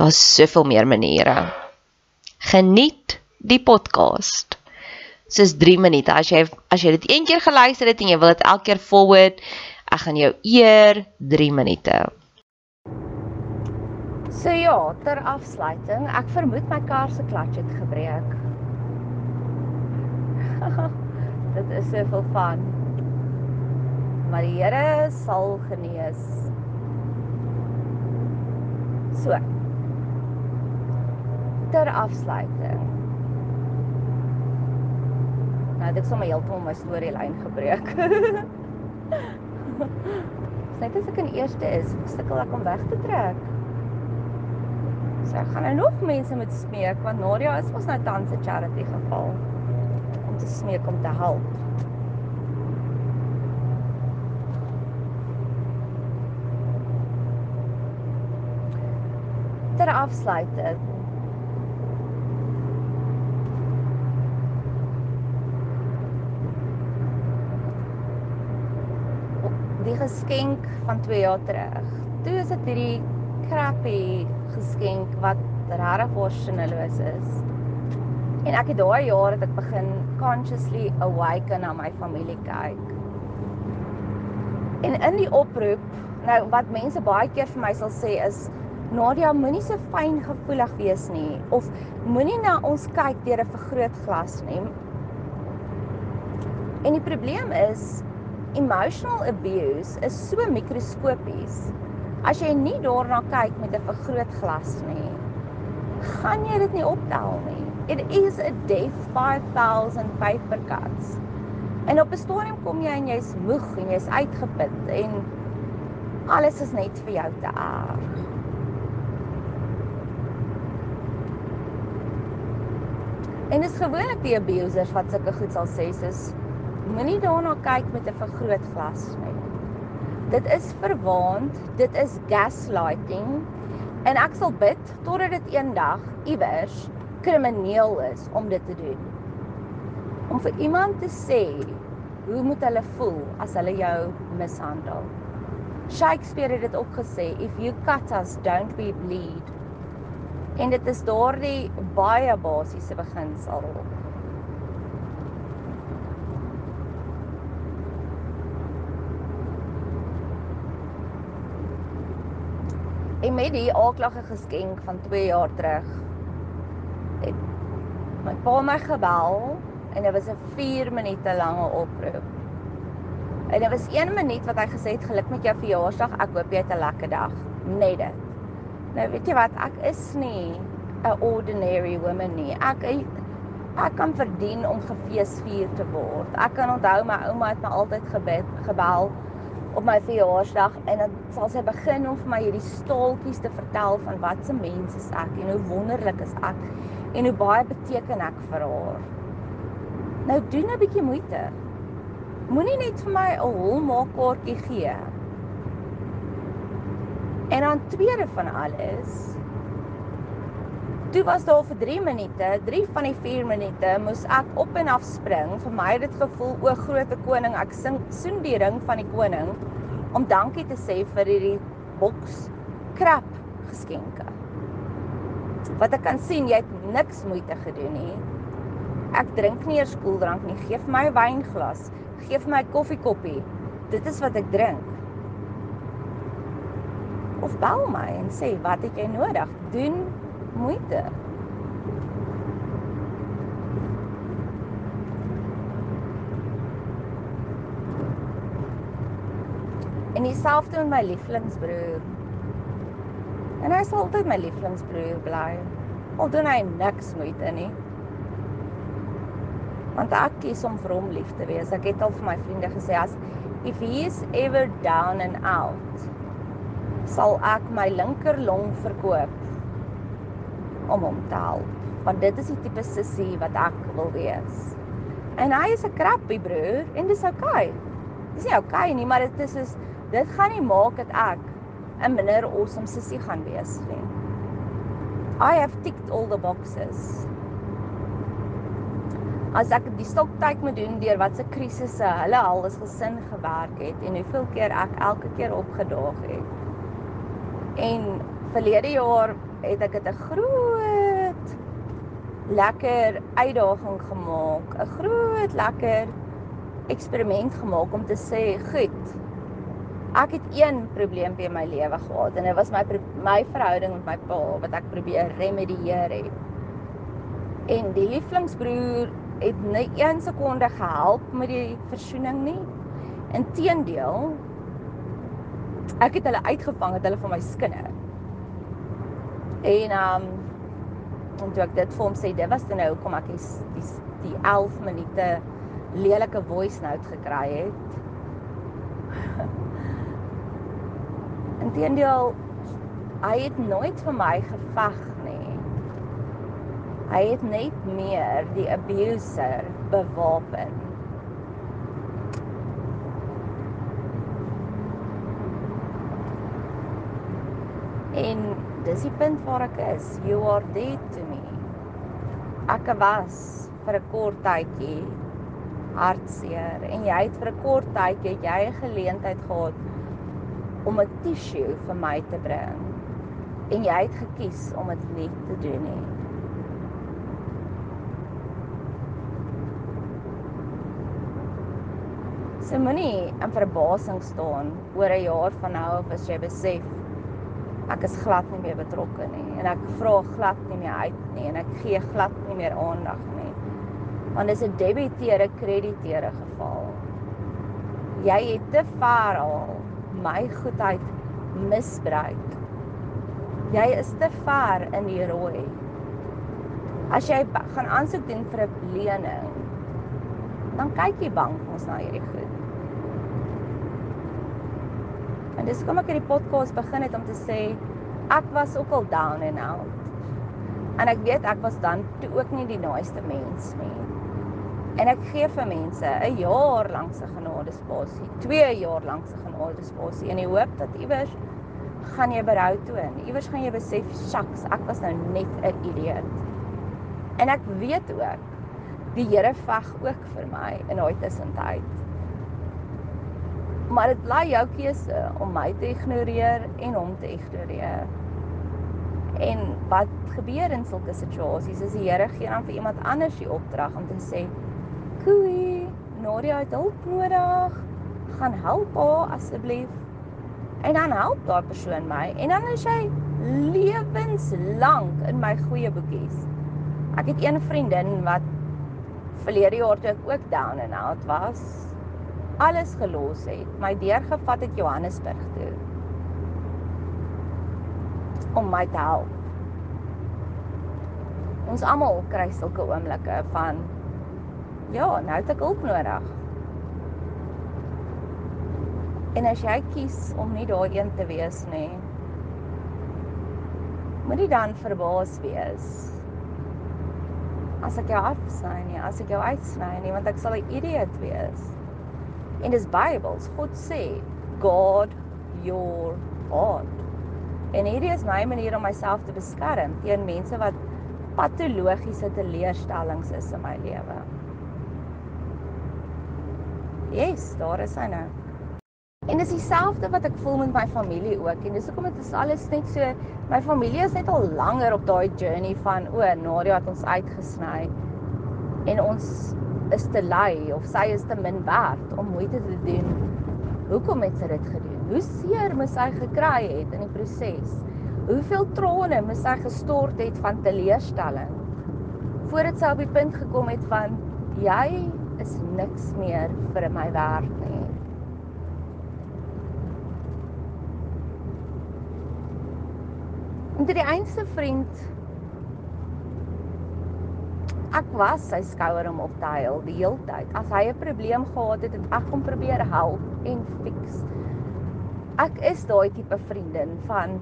Daar's soveel meer maniere. Geniet die podcast. Dis 3 minute. As jy as jy dit een keer geluister het en jy wil dit elke keer forward, ek gaan jou eer 3 minute. So ja, ter afsluiting, ek vermoed my kar se klats het gebreek. dit is soveel van. Maar die Here sal genees. So ter afsluiting. Nou dit sommer heeltemal my storielyn gebreek. Net as ek in eerste is, sukkel ek om weg te trek. So ek gaan nou nog mense met smeek want Nadia is mos nou tans 'n charity geval om te smeek om te help. Ter afsluiting die geskenk van 2 jaar terug. Toe is dit hierdie crappy geskenk wat regtig waarskynlik is. En ek het daai jaar het ek begin consciously awaken na my familie kyk. En in die oproep, nou wat mense baie keer vir my sal sê is Nadia moenie so fyn gevoelig wees nie of moenie na ons kyk deur 'n vergrootglas nie. En die probleem is emotional abuse is so mikroskopies. As jy nie daarna kyk met 'n vergrootglas nie, gaan jy dit nie optel nie. It is a death 5000 paper cuts. En op 'n stadium kom jy en jy's moeg en jy's uitgeput en alles is net vir jou te erg. En dit is gewoonlik die abusers wat sulke goed sal sê soos moenie daarna kyk met 'n vergrootglas nie. Dit is verwaand, dit is gaslighting En ek sal bid totdat dit eendag iewers krimineel is om dit te doen. Om vir iemand te sê hoe moet hulle voel as hulle jou mishandel? Shakespeare het dit ook gesê, if you cut us, don't we bleed. En dit is daardie baie basiese beginsel. En met die aaklage geskenk van 2 jaar terug het my pa my gebel en dit was 'n 4 minute lange oproep. En dit was 1 minuut wat hy gesê het geluk met jou verjaarsdag. Ek hoop jy het 'n lekker dag. Net dit. Nou weet jy wat, ek is nie 'n ordinary woman nie. Ek ek kan verdien om gefeesvier te word. Ek kan onthou my ouma het my altyd gebed, gebel op my verjaarsdag en dan sal sy begin om vir my hierdie staaltjies te vertel van wat 'n mens is ek en hoe wonderlik is ek en hoe baie beteken ek vir haar. Nou doen 'n bietjie moeite. Moenie net vir my 'n holmaakkaartjie gee. En dan tweede van alles. Toe was daar vir 3 minute, 3 van die 4 minute moes ek op en af spring. Vir my het dit gevoel o, groot koning, ek sing soen die ring van die koning om dankie te sê vir hierdie boks krap geskenke. Wat ek kan sien, jy het niks moeite gedoen nie. Ek drink nie eers koeldrank nie. Geef my 'n wynglas gee vir my koffiekoppie. Dit is wat ek drink. Of bel my en sê wat het jy nodig? Doen moeite. En dieselfde met my lieflingsbroer. En hy sal altyd my lieflingsbroer bly. Al doen hy niks moeite nie want ek kies om vir hom lief te wees. Ek het al vir my vriende gesê as if he is ever down and out, sal ek my linker long verkoop om hom te help, want dit is die tipe sussie wat ek wil wees. En hy is 'n krappie broer en dis oukei. Okay. Dis nie oukei okay nie, maar dit is soos dit gaan nie maak dat ek 'n minder awesome sussie gaan wees nie. I have ticked all the boxes as ek die stoktyd moet doen deur wat se krisisse hulle al as gesin gewerk het en hoeveel keer ek elke keer opgedaag het. En verlede jaar het ek dit 'n groot lekker uitdaging gemaak, 'n groot lekker eksperiment gemaak om te sê, "Goed. Ek het een probleempie in my lewe gehad en dit was my my verhouding met my pa wat ek probeer remedieer het." En die lieflingsbroer het nie 1 sekonde gehelp met die versoening nie. Inteendeel ek het hulle uitgevang het hulle van my skinder. En um en toe ek dit vir hom sê, dit was dan nou kom ek die die, die 11 minute lelike voice note gekry het. Inteendeel hy het nooit vir my geveg Hy het net meer die abuser bewapen. En dis die punt waar ek is. You are dead to me. Ek was vir 'n kort tydjie hartseer en jy het vir 'n kort tydjie jy 'n geleentheid gehad om 'n tissue vir my te bring. En jy het gekies om dit nie te doen nie. So moenie in verbasing staan oor 'n jaar van nou af as jy besef ek is glad nie meer betrokke nie en ek vra glad nie meer uit nie en ek gee glad nie meer aandag nie. Want dis 'n debiteure krediteure geval. Jy het te ver al my goedheid misbruik. Jy is te ver in die rooi. As jy gaan aansoek doen vir 'n lening, dan kyk jy bank ons na hierdie goed. En dis kom ek hierdie podcast begin het om te sê ek was ook al down and out. En ek weet ek was dan toe ook nie die naaste mens nie. En ek gee vir mense 'n jaar lank se genadespasie, 2 jaar lank se genadespasie in die hoop dat iewers gaan jy berou toon. Iewers gaan jy besef, "Shucks, ek was nou net 'n idioot." En ek weet ook die Here veg ook vir my in daai tussentyd. Maar dit bly jou keuse om my te ignoreer en hom te ignoreer. En wat gebeur in sulke situasies is die Here gee dan vir iemand anders die opdrag om te sê: "Koei, Nadia het hulp nodig. Gaan help haar asseblief." En dan help daai persoon my en dan is hy lewenslank in my goeie boekies. Ek het een vriendin wat verlede jaar toe ek ook down and out was, alles gelos het, my deurgevat het Johannesburg toe om my te help. Ons almal kry sulke oomblikke van ja, nou het ek hulp nodig. En as jy kies om nie daai een te wees nie, moet jy dan verbaas wees. As ek jou afsny nie, as ek jou uitsny nie, want ek sal 'n idioot wees. En dis Bybels. God sê, God your God. En hierdie is my manier om myself te beskerm teen mense wat patologiese teleurstellings is in my lewe. Yes, daar is hy nou. En dis dieselfde wat ek voel met my familie ook. En dis hoekom dit is alles net so my familie is net al langer op daai journey van o, Nadia het ons uitgesny. En ons is te lui of sy is te min werd om moeite te doen. Hoekom het sy dit gedoen? Hoe seer moes sy gekry het in die proses? Hoeveel trane moes sy gestort het van teleurstelling voordat sy op die punt gekom het van jy is niks meer vir my werd nie. En toe die einste vriend ek was sy skouer om op te huil die heeltyd. As hy 'n probleem gehad het, het ek hom probeer help en fix. Ek is daai tipe vriendin van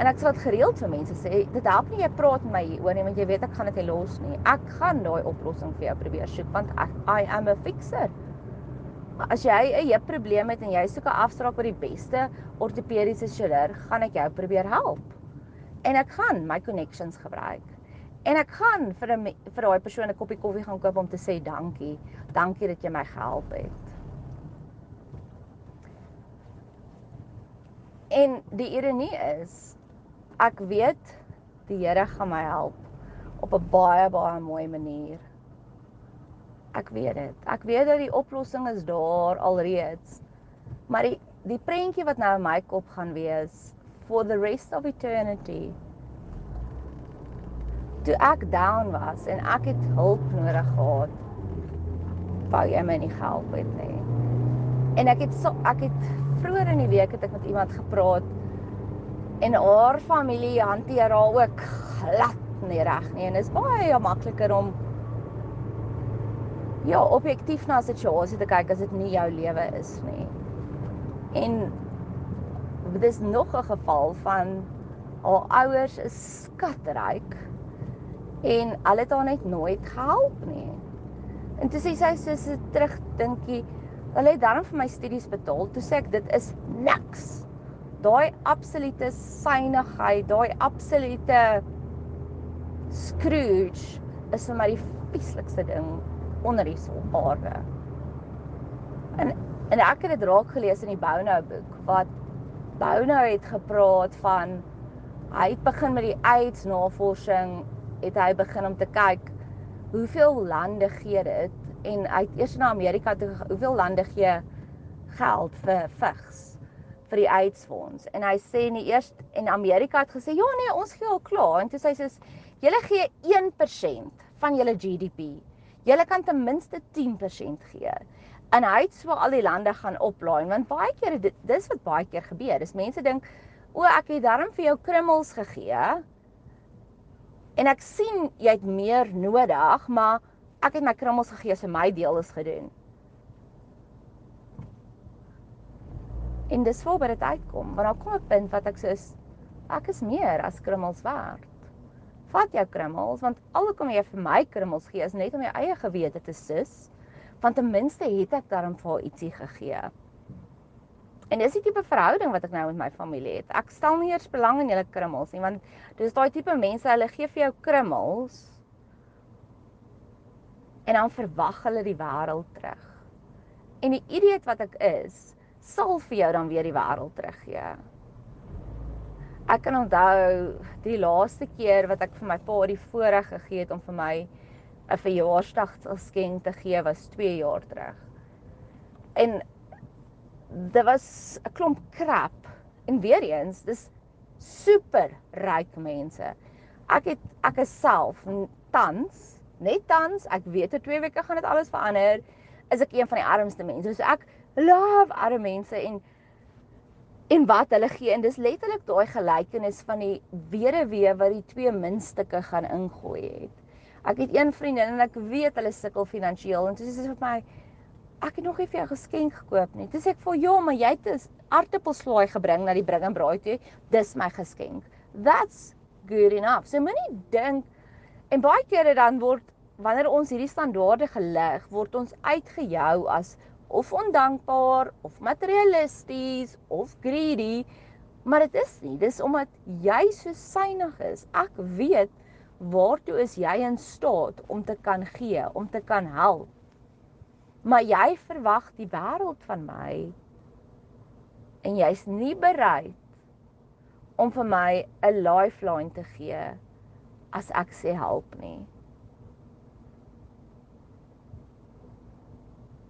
en ek sal dit gereeld vir mense sê, dit help nie jy praat met my hieroor nie want jy weet ek gaan dit nie los nie. Ek gaan daai oplossing vir jou probeer soek want ek, I am a fixer. As jy 'n heup probleem het en jy soek 'n afspraak by die beste ortopediese chirurg, gaan ek jou probeer help en ek gaan my connections gebruik. En ek gaan vir 'n vir daai persoon 'n koppie koffie gaan koop om te sê dankie. Dankie dat jy my gehelp het. En die ironie is ek weet die Here gaan my help op 'n baie baie mooi manier. Ek weet dit. Ek weet dat die oplossing is daar alreeds. Maar die die prentjie wat nou in my kop gaan wees for the rest of eternity. Toe ek down was en ek het hulp nodig gehad, wou jy my nie help het nie. En ek het so ek het vroeër in die week het ek met iemand gepraat en haar familie hanteer haar ook glad nie reg nie en is baie makliker om ja, objektief na 'n situasie te kyk as dit nie jou lewe is nie. En dit is nog 'n geval van haar ouers is skatryk en hulle het haar net nooit gehelp nie. En toe sê sy sussie terug dinkie, hulle het darm vir my studies betaal. Toe sê ek dit is niks. Daai absolute synigheid, daai absolute Scrooge is vir my die vieslikste ding onder die aarde. En en ek het dit raak gelees in die Bounou boek wat Bounou het gepraat van hy het begin met die AIDS navorsing, het hy begin om te kyk hoeveel lande gee dit en hy het eers na Amerika toe hoeveel lande gee geld vir vigs vir die AIDS fonds en hy sê in die eerste en Amerika het gesê ja nee ons gee al klaar en toe sê hy sê julle gee 1% van julle GDP. Julle kan ten minste 10% gee en hy het so al die lande gaan oplaai want baie keer dit dis wat baie keer gebeur. Dis mense dink o, ek het darm vir jou krummels gegee. En ek sien jy het meer nodig, maar ek het my krummels gegee so my deel is gedoen. En dis voor by dit uitkom, want dan kom 'n punt wat ek sê ek is meer as krummels werd. Vat jou krummels want alhoekom jy vir my krummels gee is net om jou eie gewete te sis want ten minste het ek daarom vir haar ietsie gegee. En dis die tipe verhouding wat ek nou met my familie het. Ek stel nie eers belang in julle krummels nie, want dis daai tipe mense, hulle gee vir jou krummels en dan verwag hulle die wêreld terug. En die idioot wat ek is, sal vir jou dan weer die wêreld teruggee. Ek kan onthou die laaste keer wat ek vir my pa die voorreg gegee het om vir my 'n verjaarsdag geskenk te gee was 2 jaar terug. En dit was 'n klomp krap. En weer eens, dis super ryk mense. Ek het ek is self tans net tans, ek weet oor 2 weke gaan dit alles verander, is ek een van die armste mense. So ek love arme mense en en wat hulle gee en dis letterlik daai gelykenis van die weduwee wat die twee muntstukke gaan ingooi het. Ek het een vriendin en ek weet hulle sukkel finansiëel en toe sê sy vir my ek het nog nie vir jou geskenk gekoop nie. Sê ek vir ja, maar jy het 'n aartappelslaai gebring na die bring en braai toe. Dis my geskenk. That's good enough. So moenie dink En baie kere dan word wanneer ons hierdie standaarde gelig, word ons uitgejou as of ondankbaar of materialisties of greedy. Maar dit is nie, dis omdat jy so synig is. Ek weet waartoe is jy in staat om te kan gee, om te kan help. Maar jy verwag die wêreld van my en jy's nie bereid om vir my 'n lifeline te gee as ek sê help nie.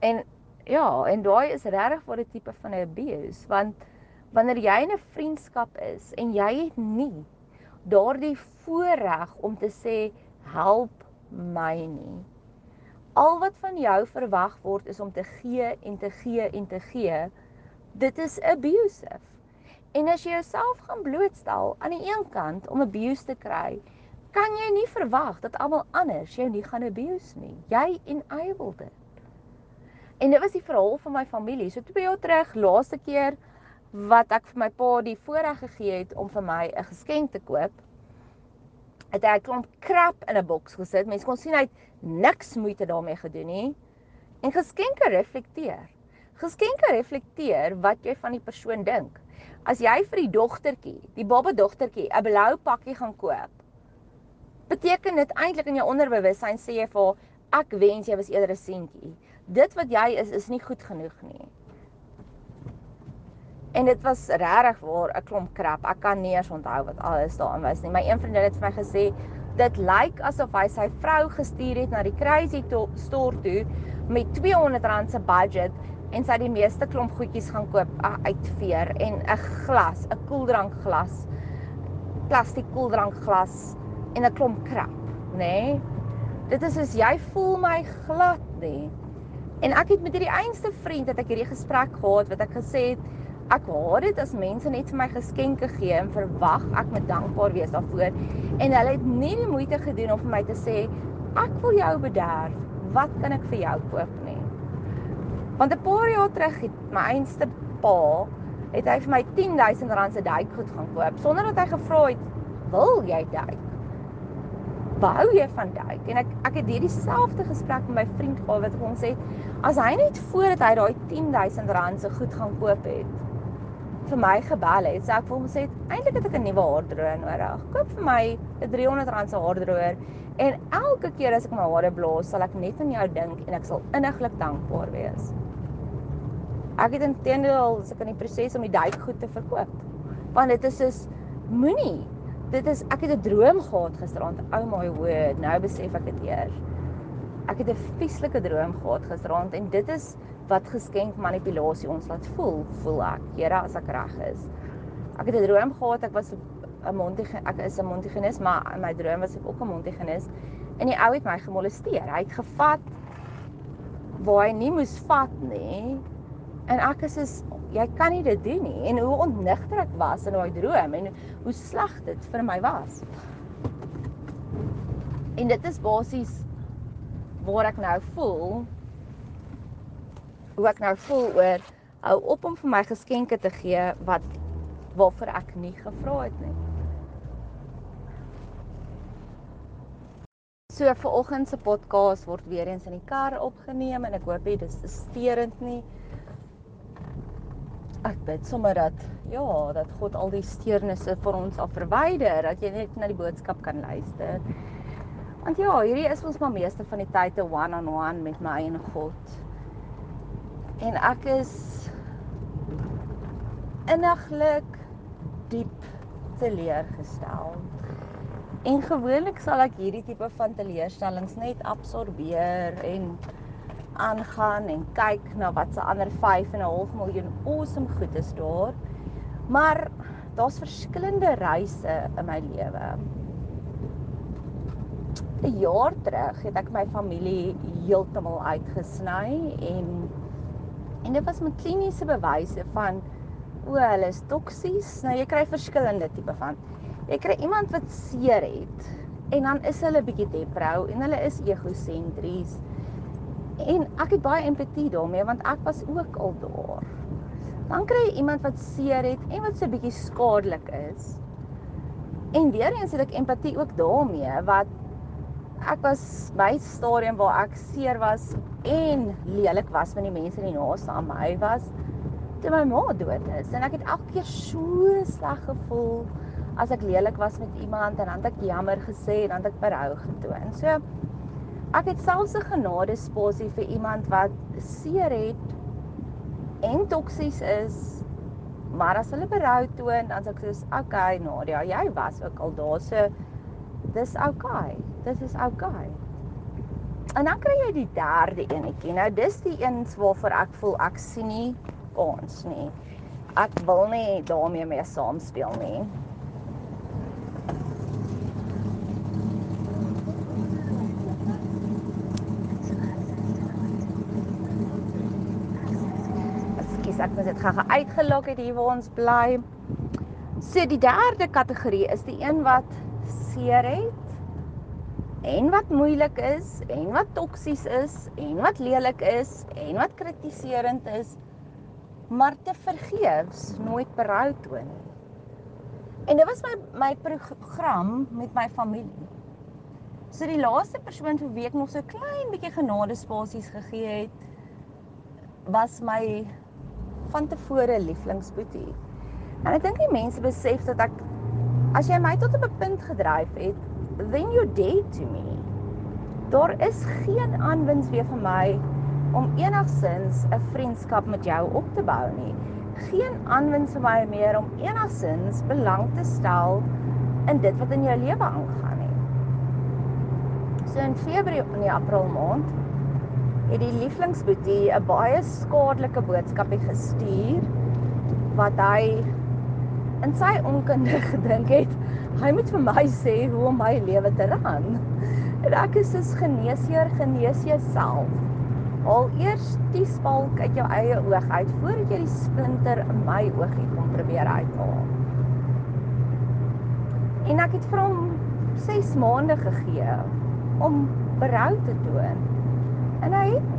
En ja, en daai is regtig vir 'n tipe van 'n abuse want wanneer jy in 'n vriendskap is en jy het nie daardie voorreg om te sê help my nie. Al wat van jou verwag word is om te gee en te gee en te gee. Dit is abusive. En as jy jouself gaan blootstel aan die een kant om abuse te kry kan jy nie verwag dat almal anders jou nie gaan abuse nie. Jy enable dit. En dit was die verhaal van my familie. So 2 jaar terug, laaste keer wat ek vir my pa die voorreg gegee het om vir my 'n geskenk te koop, het hy 'n klomp krap in 'n boks gesit. Mense kon sien hy het niks moeite daarmee gedoen nie. En geskenke reflekteer. Geskenke reflekteer wat jy van die persoon dink. As jy vir die dogtertjie, die baba dogtertjie, 'n blou pakkie gaan koop, beteken dit eintlik in jou onderbewussyn sê jy vir ek wens jy was eerder 'n seentjie. Dit wat jy is is nie goed genoeg nie. En dit was regtig waar 'n klomp krap. Ek kan nie eens onthou wat alles daarin was nie. My een vriendin het vir my gesê dit lyk asof hy sy vrou gestuur het na die crazy store toe met R200 se budget en sy die meeste klomp goedjies gaan koop uitveer en 'n glas, 'n koeldrankglas, plastiek koeldrankglas en 'n klomp krap, nê? Nee? Dit is soos jy voel my glad nie. En ek het met hierdie einste vriend het ek hierdie gesprek gehad wat ek gesê het ek haat dit as mense net vir my geskenke gee en verwag ek moet dankbaar wees daarvoor en hulle het nie die moeite gedoen om vir my te sê ek wil jou bederf. Wat kan ek vir jou koop nie? Want 'n paar jaar terug het my einste pa het hy vir my R10000 se duikgoed gaan koop sonder dat hy gevra het wil jy duik? behou jy van duik? En ek ek het hierdie selfde gesprek met my vriend gehad wat ons sê as hy net voordat hy daai 10000 rand se goed gaan koop het vir my gebel het, sê ek vir hom sê eintlik het ek 'n nuwe haardroër nodig. Koop vir my 'n 300 rand se haardroër en elke keer as ek my hare blaas, sal ek net aan jou dink en ek sal inniglik dankbaar wees. Ek het intendeel as ek in die proses om die duik goed te verkoop. Want dit is soos moenie dit is ek het 'n droom gehad gisteraand. Oh my word, nou besef ek dit eers. Ek het 'n vieslike droom gehad gisteraand en dit is wat geskenk manipulasie ons laat voel, voel ek. Here, as ek reg is. Ek het 'n droom gehad ek was 'n montige ek is 'n montigenis, maar in my droom was ek ook 'n montigenis en die ou het my gemolesteer. Hy het gevat waar hy nie moes vat nie. En ek is is jy kan nie dit doen nie en hoe ontnigter ek was in daai droom en hoe sleg dit vir my was. En dit is basies waar ek nou voel hoe ek nou voel oor hou op om vir my geskenke te gee wat waarvoor ek nie gevra het nie. So vir oggend se podcast word weer eens in die kar opgeneem en ek hoop dit is sterend nie ek bid sommer dat ja, dat God al die steurnisse vir ons af verwyder, dat jy net na die boodskap kan luister. Want ja, hierdie is ons maar meeste van die tyd 'n one-on-one -on -one met my en God. En ek is inniglik diep teleurgestel. En gewoonlik sal ek hierdie tipe van teleurstellings net absorbeer en aangaan en kyk na wat se ander 5 en 'n half miljoen awesome goed is daar. Maar daar's verskillende reise in my lewe. 'n Jaar terug het ek my familie heeltemal uitgesny en en dit was met kliniese bewyse van o, hulle is toksies. Nou jy kry verskillende tipe van. Jy kry iemand wat seer het en dan is hulle bietjie deprou en hulle is egosentries En ek het baie empatie daarmee want ek was ook al daar. Dan kry jy iemand wat seer het en wat so bietjie skadelik is. En weer eens het ek empatie ook daarmee wat ek was by stadium waar ek seer was en lelik was met die mense in die naaste aan my was toe my ma dood is en ek het elke keer so sleg gevoel as ek lelik was met iemand en dan het ek jammer gesê en dan het ek berou getoon. So Ek het selfs 'n genadespasie vir iemand wat seer het en toksies is. Maar as hulle berou toon, dan sê ek soos, "Oké, okay, Nadia, jy was ook al daar, so dis okay. Dis is okay." En dan kry jy die derde enetjie. Nou dis die eens waarvoor ek voel ek sien nie kans nie. Ek wil nie daarmee mee saamspeel nie. ek moet dit gaga uitgelok het hier waar ons bly. So die derde kategorie is die een wat seer het en wat moeilik is en wat toksies is en wat lelik is en wat kritiserend is maar te vergeefs nooit berou toon. En dit was my my program met my familie. So die laaste persoon vir wie ek nog so klein bietjie genadespasies gegee het was my van tevore lieflingsboetie. En ek dink die mense besef dat ek as jy my tot 'n punt gedryf het, then you dead to me. Daar is geen aanwins weer vir my om enigsins 'n vriendskap met jou op te bou nie. Geen aanwins vir my meer om enigsins belang te stel in dit wat in jou lewe aangaan nie. So in Februarie, nee, April maand het die lieflingsboetie 'n baie skadelike boodskapie gestuur wat hy in sy onkunde gedink het hy moet vir my sê hoe om my lewe te ran. En ek is soos geneesheer, genees jouself. Al eers die spalk uit jou eie oog uit voordat jy die splinter in my oogie kom probeer uithaal. En ek het vir hom 6 maande gegee om berou te toon. En hy het.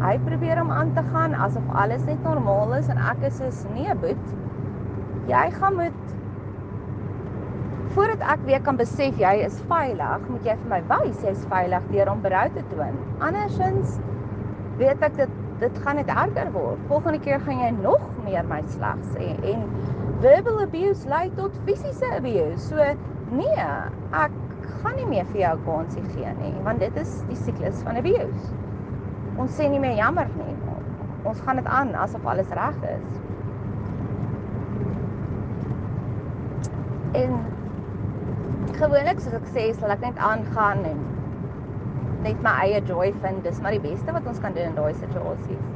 Hy probeer om aan te gaan asof alles net normaal is en ek is so nee, boet. Jy gaan moet voordat ek weer kan besef jy is veilig, moet jy vir my wys jy is veilig deur om berou te toon. Andersins weet ek dit dit gaan net erger word. Volgende keer gaan jy nog meer my sleg sê en verbal abuse lei tot fisiese abuse. So nee, ek gaan nie meer vir jou kansie gee nie, want dit is die siklus van abuse. Ons sê nie meer jammer nie. Ons gaan dit aan asof alles reg is. En gewoonlik soos ek sê, sal ek net aangaan en net my eie joy vind. Dis maar die beste wat ons kan doen in daai situasies.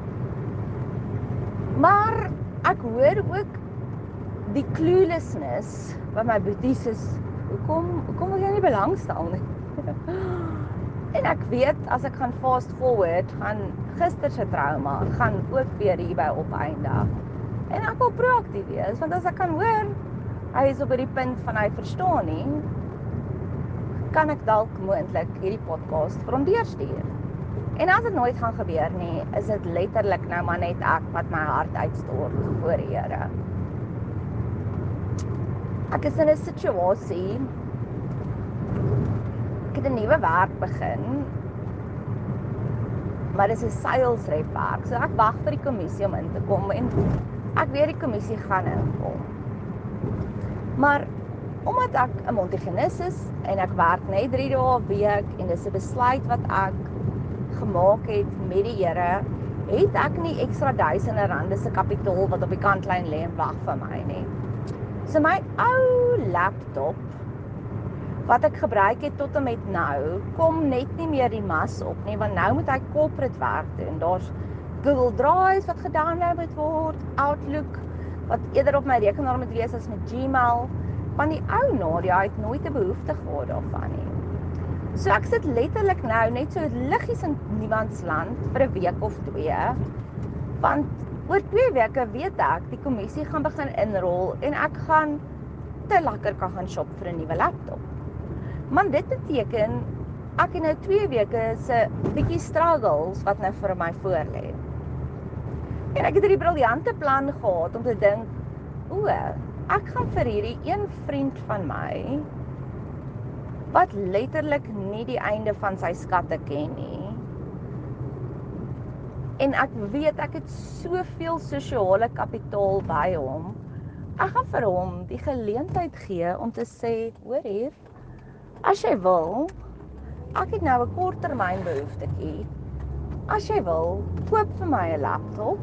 Maar ek hoor ook die cluelessness wat my boeties is hoekom hoekom wil jy nie belangstel nie? en ek weet as ek gaan fast forward, gaan gister se trauma gaan ook weer hierby opeindig. En ek wil proaktief wees want as ek kan hoor hy is op hierdie punt van hy verstaan nie, kan ek dalk moontlik hierdie podcast vir hom deurstuur. En as dit nooit gaan gebeur nie, is dit letterlik nou maar net ek wat my hart uitstort voor die Here. Ek is in 'n situasie ek het 'n nuwe werk begin. Maar dit is 'n sales rep werk. So ek wag vir die kommissie om in te kom en Ek weet die kommissie gaan inkom. Maar omdat ek 'n Montigenis is en ek werk net 3 dae 'n week en dis 'n besluit wat ek gemaak het met die Here, het ek nie ekstra duisende rande se kapitaal wat op die kantlyn lê en wag vir my nie. So my ou laptop wat ek gebruik het tot en met nou, kom net nie meer die mas op nie want nou moet ek corporate werk doen. Daar's Google Drive wat gedownload word, Outlook wat eerder op my rekenaar moet wees as met Gmail, want die ou Nadia het nooit 'n behoefte gehad daarvan nie. So ek sit letterlik nou net so liggies in niemandsland vir 'n week of twee. Want oor 2 weke weet ek die kommissie gaan begin inrol en ek gaan te lekker kan gaan shop vir 'n nuwe laptop. Maar dit beteken ek het nou 2 weke se bietjie struggles wat nou vir my voorlê. En ek het hierdie briljante plan gehad om te dink, o, ek gaan vir hierdie een vriend van my wat letterlik nie die einde van sy skatte ken nie. En ek weet ek het soveel sosiale kapitaal by hom. Ek gaan vir hom die geleentheid gee om te sê, hoor hier, as jy wil, ek het nou 'n korttermyn behoeftetjie. As jy wil, koop vir my 'n laptop.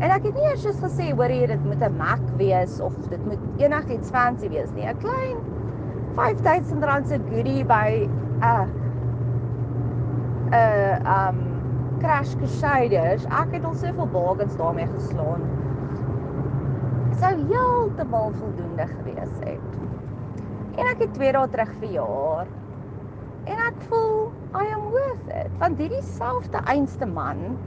En ek het nie eers gesê hoor hier dit moet 'n Mac wees of dit moet enigiets fancy wees nie. 'n Klein R5000 se goodie by 'n uh, 'n uh, um Crash Crusaders. Ek het al soveel bargains daarmee geslaan. Sou heeltemal voldoende gewees het. En ek het 2 dae terug verjaar. En ek voel I am worth it want hierdie selfde einste man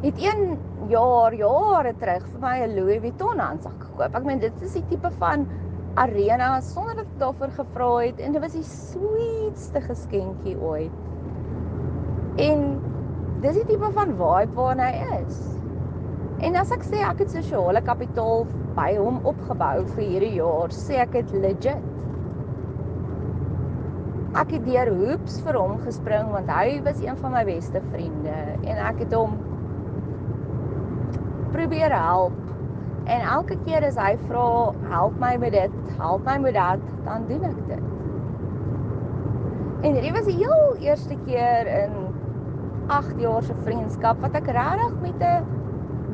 het een jaar jare terug vir my 'n Louis Vuitton handsak gekoop. Ek meen dit is die tipe van arena sonder dat ek daarvoor gevra het en dit was die sweetste geskenkie ooit. En dis die tipe van vibe waarna hy is. En as ek sê ek het sosiale kapitaal by hom opgebou vir hierdie jaar, sê ek dit legit. Ek het deur hoops vir hom gespring want hy was een van my beste vriende en ek het hom probeer help. En elke keer as hy vra, "Help my met dit, help my met dat," dan doen ek dit. En hierdie was die heel eerste keer in 8 jaar se vriendskap wat ek regtig met 'n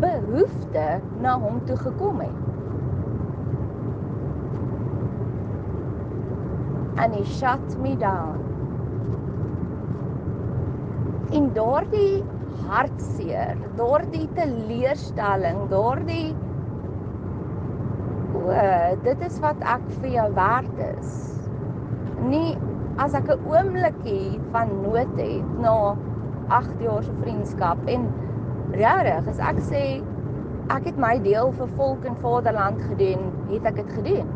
behoefte na hom toe gekom het. And he shut me down. En daardie hartseer, daardie teleurstelling, daardie o, dit is wat ek vir jou werd is. Nie as ek 'n oomblikie van nood het na 8 jaar se vriendskap en regtig as ek sê ek het my deel vir volk en vaderland gedoen, het ek dit gedoen.